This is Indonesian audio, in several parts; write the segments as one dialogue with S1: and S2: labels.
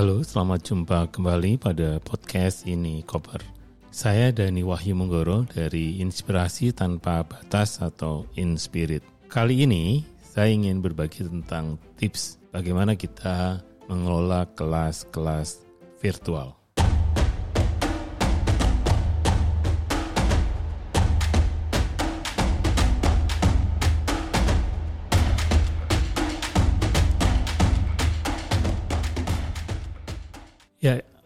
S1: Halo, selamat jumpa kembali pada podcast ini Koper. Saya Dani Wahyu Menggoro dari Inspirasi Tanpa Batas atau Inspirit. Kali ini saya ingin berbagi tentang tips bagaimana kita mengelola kelas-kelas virtual.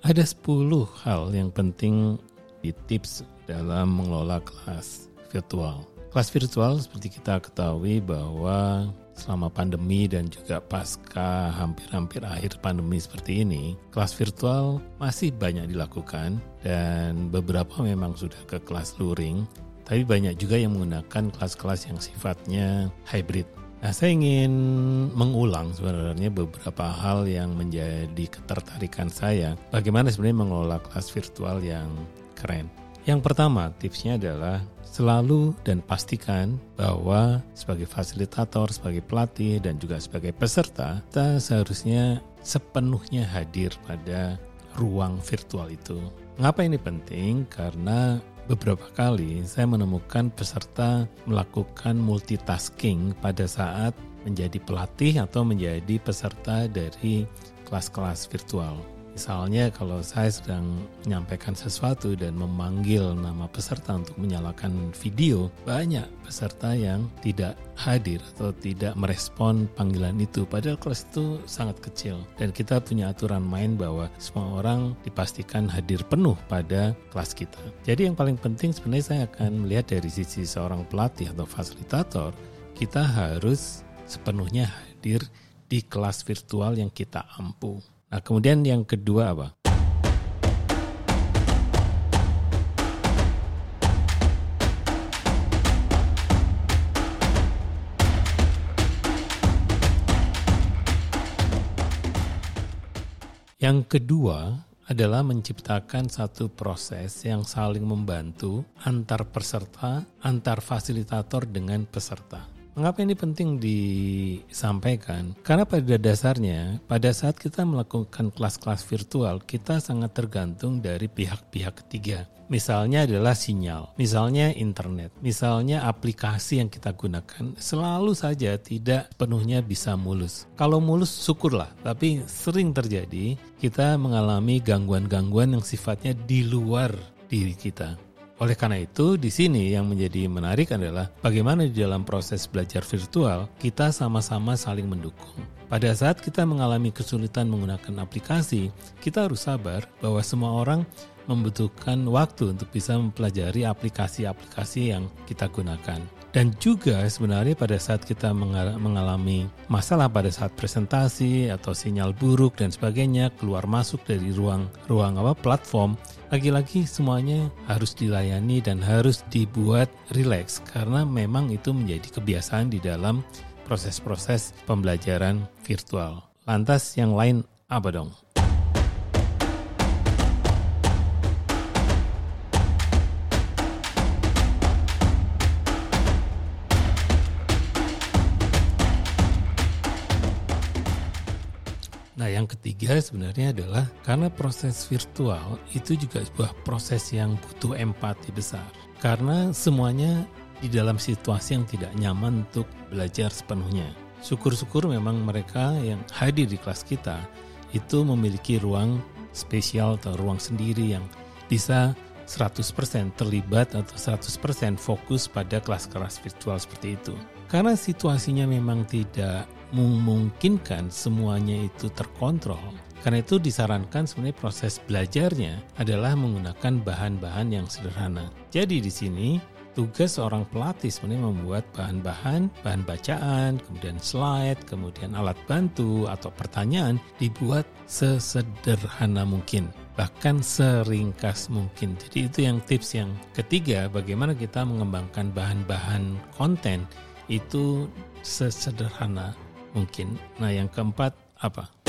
S1: Ada 10 hal yang penting di tips dalam mengelola kelas virtual. Kelas virtual seperti kita ketahui bahwa selama pandemi dan juga pasca hampir-hampir akhir pandemi seperti ini, kelas virtual masih banyak dilakukan dan beberapa memang sudah ke kelas luring, tapi banyak juga yang menggunakan kelas-kelas yang sifatnya hybrid Nah, saya ingin mengulang sebenarnya beberapa hal yang menjadi ketertarikan saya. Bagaimana sebenarnya mengelola kelas virtual yang keren. Yang pertama, tipsnya adalah selalu dan pastikan bahwa sebagai fasilitator, sebagai pelatih, dan juga sebagai peserta, kita seharusnya sepenuhnya hadir pada ruang virtual itu. Mengapa ini penting? Karena beberapa kali saya menemukan peserta melakukan multitasking pada saat menjadi pelatih atau menjadi peserta dari kelas-kelas virtual. Misalnya kalau saya sedang menyampaikan sesuatu dan memanggil nama peserta untuk menyalakan video, banyak peserta yang tidak hadir atau tidak merespon panggilan itu. Padahal kelas itu sangat kecil dan kita punya aturan main bahwa semua orang dipastikan hadir penuh pada kelas kita. Jadi yang paling penting sebenarnya saya akan melihat dari sisi seorang pelatih atau fasilitator, kita harus sepenuhnya hadir di kelas virtual yang kita ampu. Nah, kemudian yang kedua apa? Yang kedua adalah menciptakan satu proses yang saling membantu antar peserta, antar fasilitator dengan peserta. Mengapa ini penting disampaikan? Karena pada dasarnya, pada saat kita melakukan kelas-kelas virtual, kita sangat tergantung dari pihak-pihak ketiga. Misalnya adalah sinyal, misalnya internet, misalnya aplikasi yang kita gunakan, selalu saja tidak penuhnya bisa mulus. Kalau mulus syukurlah, tapi sering terjadi kita mengalami gangguan-gangguan yang sifatnya di luar diri kita. Oleh karena itu, di sini yang menjadi menarik adalah bagaimana di dalam proses belajar virtual kita sama-sama saling mendukung. Pada saat kita mengalami kesulitan menggunakan aplikasi, kita harus sabar bahwa semua orang membutuhkan waktu untuk bisa mempelajari aplikasi-aplikasi yang kita gunakan. Dan juga sebenarnya pada saat kita mengalami masalah pada saat presentasi atau sinyal buruk dan sebagainya keluar masuk dari ruang ruang apa platform, lagi-lagi semuanya harus dilayani dan harus dibuat rileks karena memang itu menjadi kebiasaan di dalam proses-proses pembelajaran virtual. Lantas yang lain apa dong? Nah, yang ketiga sebenarnya adalah karena proses virtual itu juga sebuah proses yang butuh empati besar. Karena semuanya di dalam situasi yang tidak nyaman untuk belajar sepenuhnya. Syukur-syukur memang mereka yang hadir di kelas kita itu memiliki ruang spesial atau ruang sendiri yang bisa 100% terlibat atau 100% fokus pada kelas-kelas virtual seperti itu. Karena situasinya memang tidak memungkinkan semuanya itu terkontrol. Karena itu disarankan sebenarnya proses belajarnya adalah menggunakan bahan-bahan yang sederhana. Jadi di sini tugas seorang pelatih sebenarnya membuat bahan-bahan, bahan bacaan, kemudian slide, kemudian alat bantu atau pertanyaan dibuat sesederhana mungkin bahkan seringkas mungkin. Jadi itu yang tips yang ketiga, bagaimana kita mengembangkan bahan-bahan konten itu sesederhana mungkin. Nah, yang keempat apa?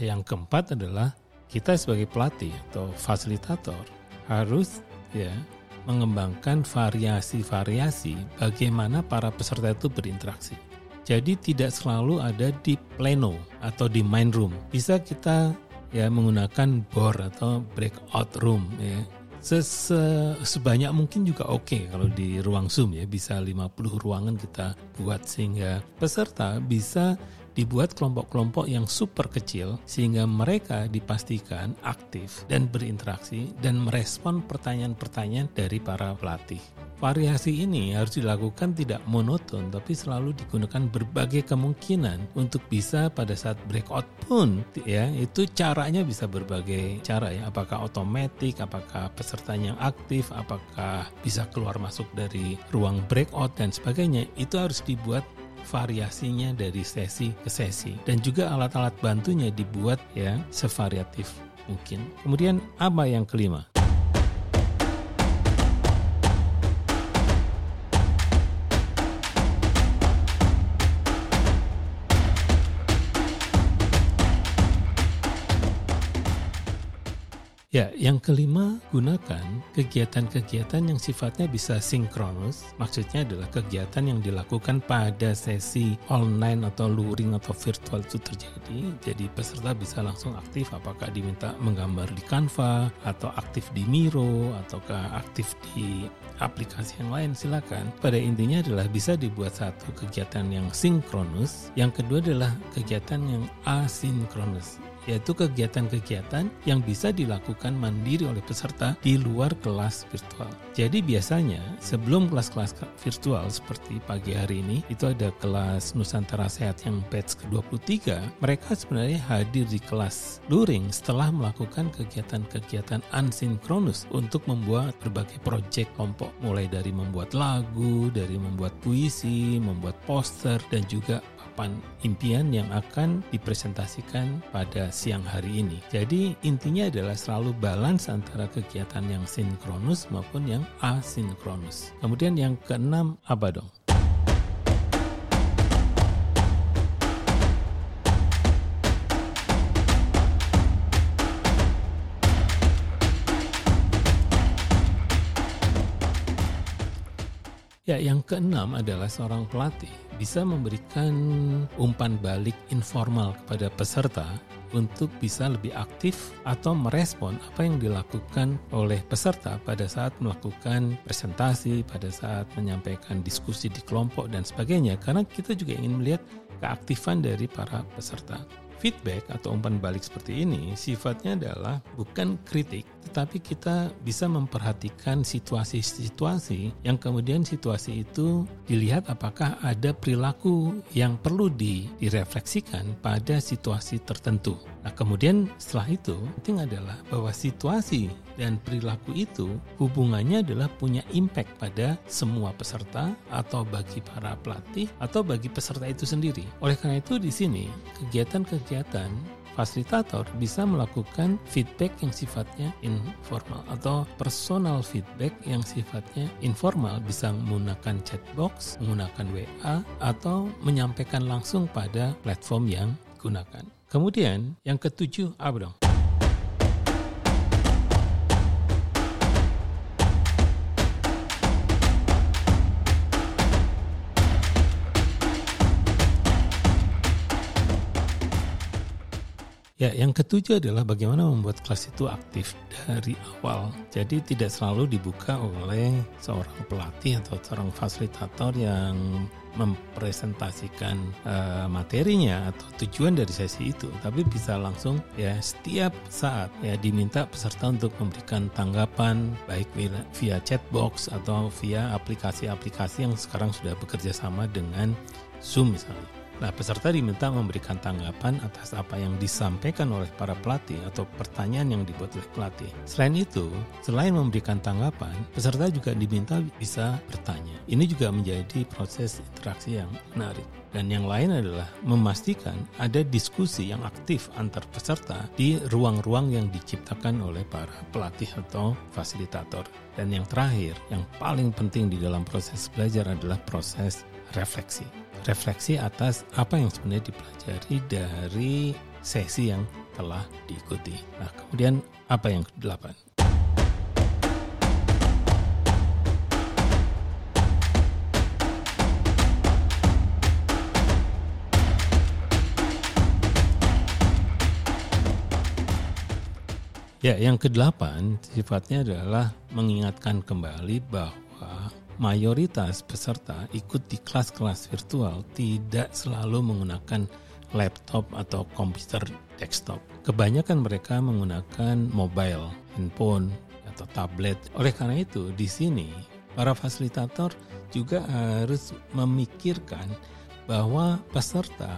S1: Yang keempat adalah kita sebagai pelatih atau fasilitator harus ya mengembangkan variasi-variasi bagaimana para peserta itu berinteraksi. Jadi tidak selalu ada di pleno atau di main room. Bisa kita ya menggunakan board atau breakout room ya. Sese, sebanyak mungkin juga oke okay kalau di ruang Zoom ya bisa 50 ruangan kita buat sehingga peserta bisa dibuat kelompok-kelompok yang super kecil sehingga mereka dipastikan aktif dan berinteraksi dan merespon pertanyaan-pertanyaan dari para pelatih. Variasi ini harus dilakukan tidak monoton tapi selalu digunakan berbagai kemungkinan untuk bisa pada saat breakout pun ya. Itu caranya bisa berbagai cara ya. Apakah otomatis apakah pesertanya aktif apakah bisa keluar masuk dari ruang breakout dan sebagainya. Itu harus dibuat variasinya dari sesi ke sesi dan juga alat-alat bantunya dibuat ya sevariatif mungkin. Kemudian apa yang kelima? Ya, yang kelima, gunakan kegiatan-kegiatan yang sifatnya bisa sinkronus. Maksudnya adalah kegiatan yang dilakukan pada sesi online atau luring atau virtual itu terjadi. Jadi peserta bisa langsung aktif apakah diminta menggambar di Canva atau aktif di Miro ataukah aktif di aplikasi yang lain silakan. Pada intinya adalah bisa dibuat satu kegiatan yang sinkronus, yang kedua adalah kegiatan yang asinkronus yaitu kegiatan-kegiatan yang bisa dilakukan mandiri oleh peserta di luar kelas virtual. Jadi biasanya sebelum kelas-kelas virtual seperti pagi hari ini itu ada kelas Nusantara Sehat yang batch ke-23, mereka sebenarnya hadir di kelas luring setelah melakukan kegiatan-kegiatan asinkronus untuk membuat berbagai proyek kelompok mulai dari membuat lagu, dari membuat puisi, membuat poster dan juga papan impian yang akan dipresentasikan pada siang hari ini. Jadi intinya adalah selalu balance antara kegiatan yang sinkronus maupun yang asinkronus. Kemudian yang keenam apa dong? Ya, yang keenam adalah seorang pelatih bisa memberikan umpan balik informal kepada peserta untuk bisa lebih aktif atau merespon apa yang dilakukan oleh peserta pada saat melakukan presentasi, pada saat menyampaikan diskusi di kelompok dan sebagainya karena kita juga ingin melihat keaktifan dari para peserta. Feedback atau umpan balik seperti ini sifatnya adalah bukan kritik, tetapi kita bisa memperhatikan situasi-situasi yang kemudian situasi itu dilihat apakah ada perilaku yang perlu direfleksikan pada situasi tertentu. Nah, kemudian setelah itu penting adalah bahwa situasi dan perilaku itu hubungannya adalah punya impact pada semua peserta atau bagi para pelatih atau bagi peserta itu sendiri. Oleh karena itu di sini kegiatan-kegiatan fasilitator bisa melakukan feedback yang sifatnya informal atau personal feedback yang sifatnya informal bisa menggunakan chatbox, menggunakan WA atau menyampaikan langsung pada platform yang digunakan. Kemudian yang ketujuh apa dong? Ya, yang ketujuh adalah bagaimana membuat kelas itu aktif dari awal. Jadi tidak selalu dibuka oleh seorang pelatih atau seorang fasilitator yang mempresentasikan uh, materinya atau tujuan dari sesi itu, tapi bisa langsung ya setiap saat ya diminta peserta untuk memberikan tanggapan baik via chatbox atau via aplikasi-aplikasi yang sekarang sudah bekerja sama dengan Zoom misalnya. Nah, peserta diminta memberikan tanggapan atas apa yang disampaikan oleh para pelatih atau pertanyaan yang dibuat oleh pelatih. Selain itu, selain memberikan tanggapan, peserta juga diminta bisa bertanya. Ini juga menjadi proses interaksi yang menarik. Dan yang lain adalah memastikan ada diskusi yang aktif antar peserta di ruang-ruang yang diciptakan oleh para pelatih atau fasilitator. Dan yang terakhir, yang paling penting di dalam proses belajar adalah proses refleksi refleksi atas apa yang sebenarnya dipelajari dari sesi yang telah diikuti. Nah, kemudian apa yang kedelapan? Ya, yang kedelapan sifatnya adalah mengingatkan kembali bahwa mayoritas peserta ikut di kelas-kelas virtual tidak selalu menggunakan laptop atau komputer desktop. Kebanyakan mereka menggunakan mobile, handphone, atau tablet. Oleh karena itu, di sini para fasilitator juga harus memikirkan bahwa peserta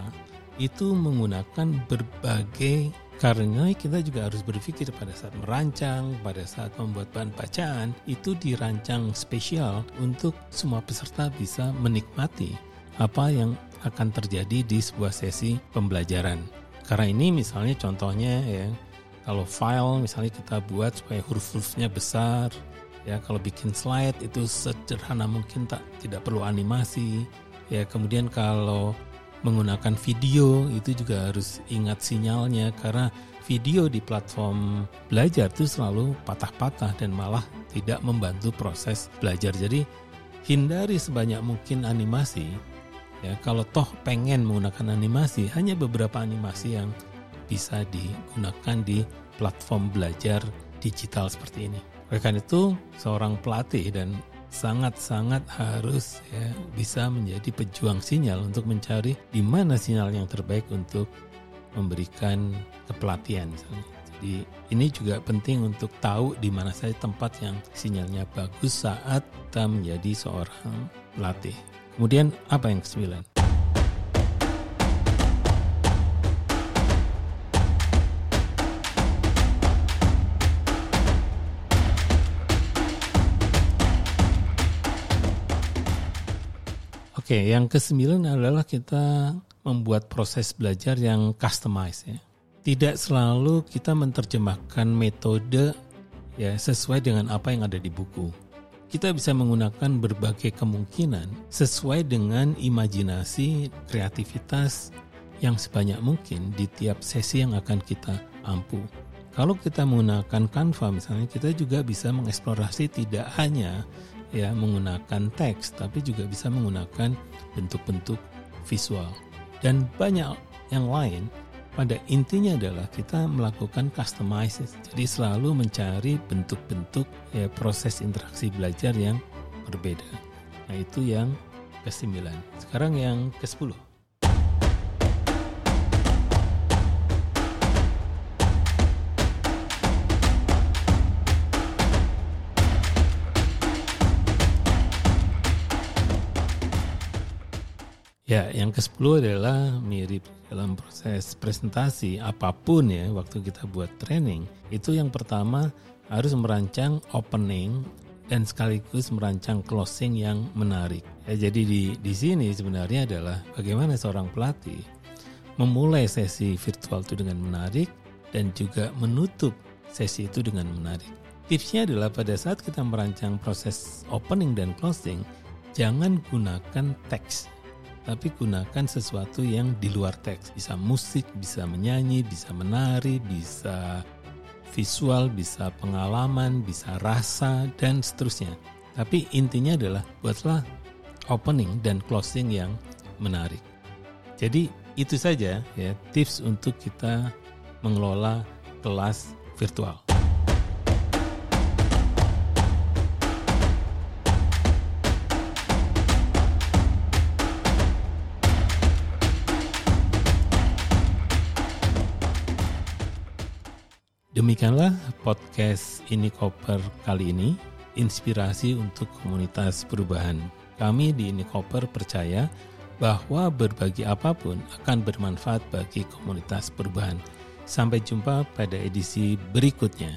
S1: itu menggunakan berbagai karena kita juga harus berpikir pada saat merancang, pada saat membuat bahan bacaan, itu dirancang spesial untuk semua peserta bisa menikmati apa yang akan terjadi di sebuah sesi pembelajaran. Karena ini misalnya contohnya ya, kalau file misalnya kita buat supaya huruf-hurufnya besar, ya kalau bikin slide itu sederhana mungkin tak tidak perlu animasi, ya kemudian kalau menggunakan video itu juga harus ingat sinyalnya karena video di platform belajar itu selalu patah-patah dan malah tidak membantu proses belajar. Jadi hindari sebanyak mungkin animasi. Ya, kalau toh pengen menggunakan animasi, hanya beberapa animasi yang bisa digunakan di platform belajar digital seperti ini. Karena itu, seorang pelatih dan sangat-sangat harus ya bisa menjadi pejuang sinyal untuk mencari di mana sinyal yang terbaik untuk memberikan kepelatihan. Jadi ini juga penting untuk tahu di mana saja tempat yang sinyalnya bagus saat kita menjadi seorang pelatih. Kemudian apa yang kesembilan? Oke, yang kesembilan adalah kita membuat proses belajar yang customized ya. Tidak selalu kita menerjemahkan metode ya sesuai dengan apa yang ada di buku. Kita bisa menggunakan berbagai kemungkinan sesuai dengan imajinasi, kreativitas yang sebanyak mungkin di tiap sesi yang akan kita ampu. Kalau kita menggunakan Canva misalnya, kita juga bisa mengeksplorasi tidak hanya ya menggunakan teks tapi juga bisa menggunakan bentuk-bentuk visual. Dan banyak yang lain pada intinya adalah kita melakukan customization jadi selalu mencari bentuk-bentuk ya proses interaksi belajar yang berbeda nah itu yang ke-9 sekarang yang ke-10 Ya, yang ke-10 adalah mirip dalam proses presentasi apa pun ya waktu kita buat training. Itu yang pertama harus merancang opening dan sekaligus merancang closing yang menarik. Ya, jadi di di sini sebenarnya adalah bagaimana seorang pelatih memulai sesi virtual itu dengan menarik dan juga menutup sesi itu dengan menarik. Tipsnya adalah pada saat kita merancang proses opening dan closing, jangan gunakan teks tapi gunakan sesuatu yang di luar teks. Bisa musik, bisa menyanyi, bisa menari, bisa visual, bisa pengalaman, bisa rasa, dan seterusnya. Tapi intinya adalah buatlah opening dan closing yang menarik. Jadi itu saja ya tips untuk kita mengelola kelas virtual. Demikianlah podcast ini Koper kali ini, inspirasi untuk komunitas perubahan. Kami di ini Koper percaya bahwa berbagi apa pun akan bermanfaat bagi komunitas perubahan. Sampai jumpa pada edisi berikutnya.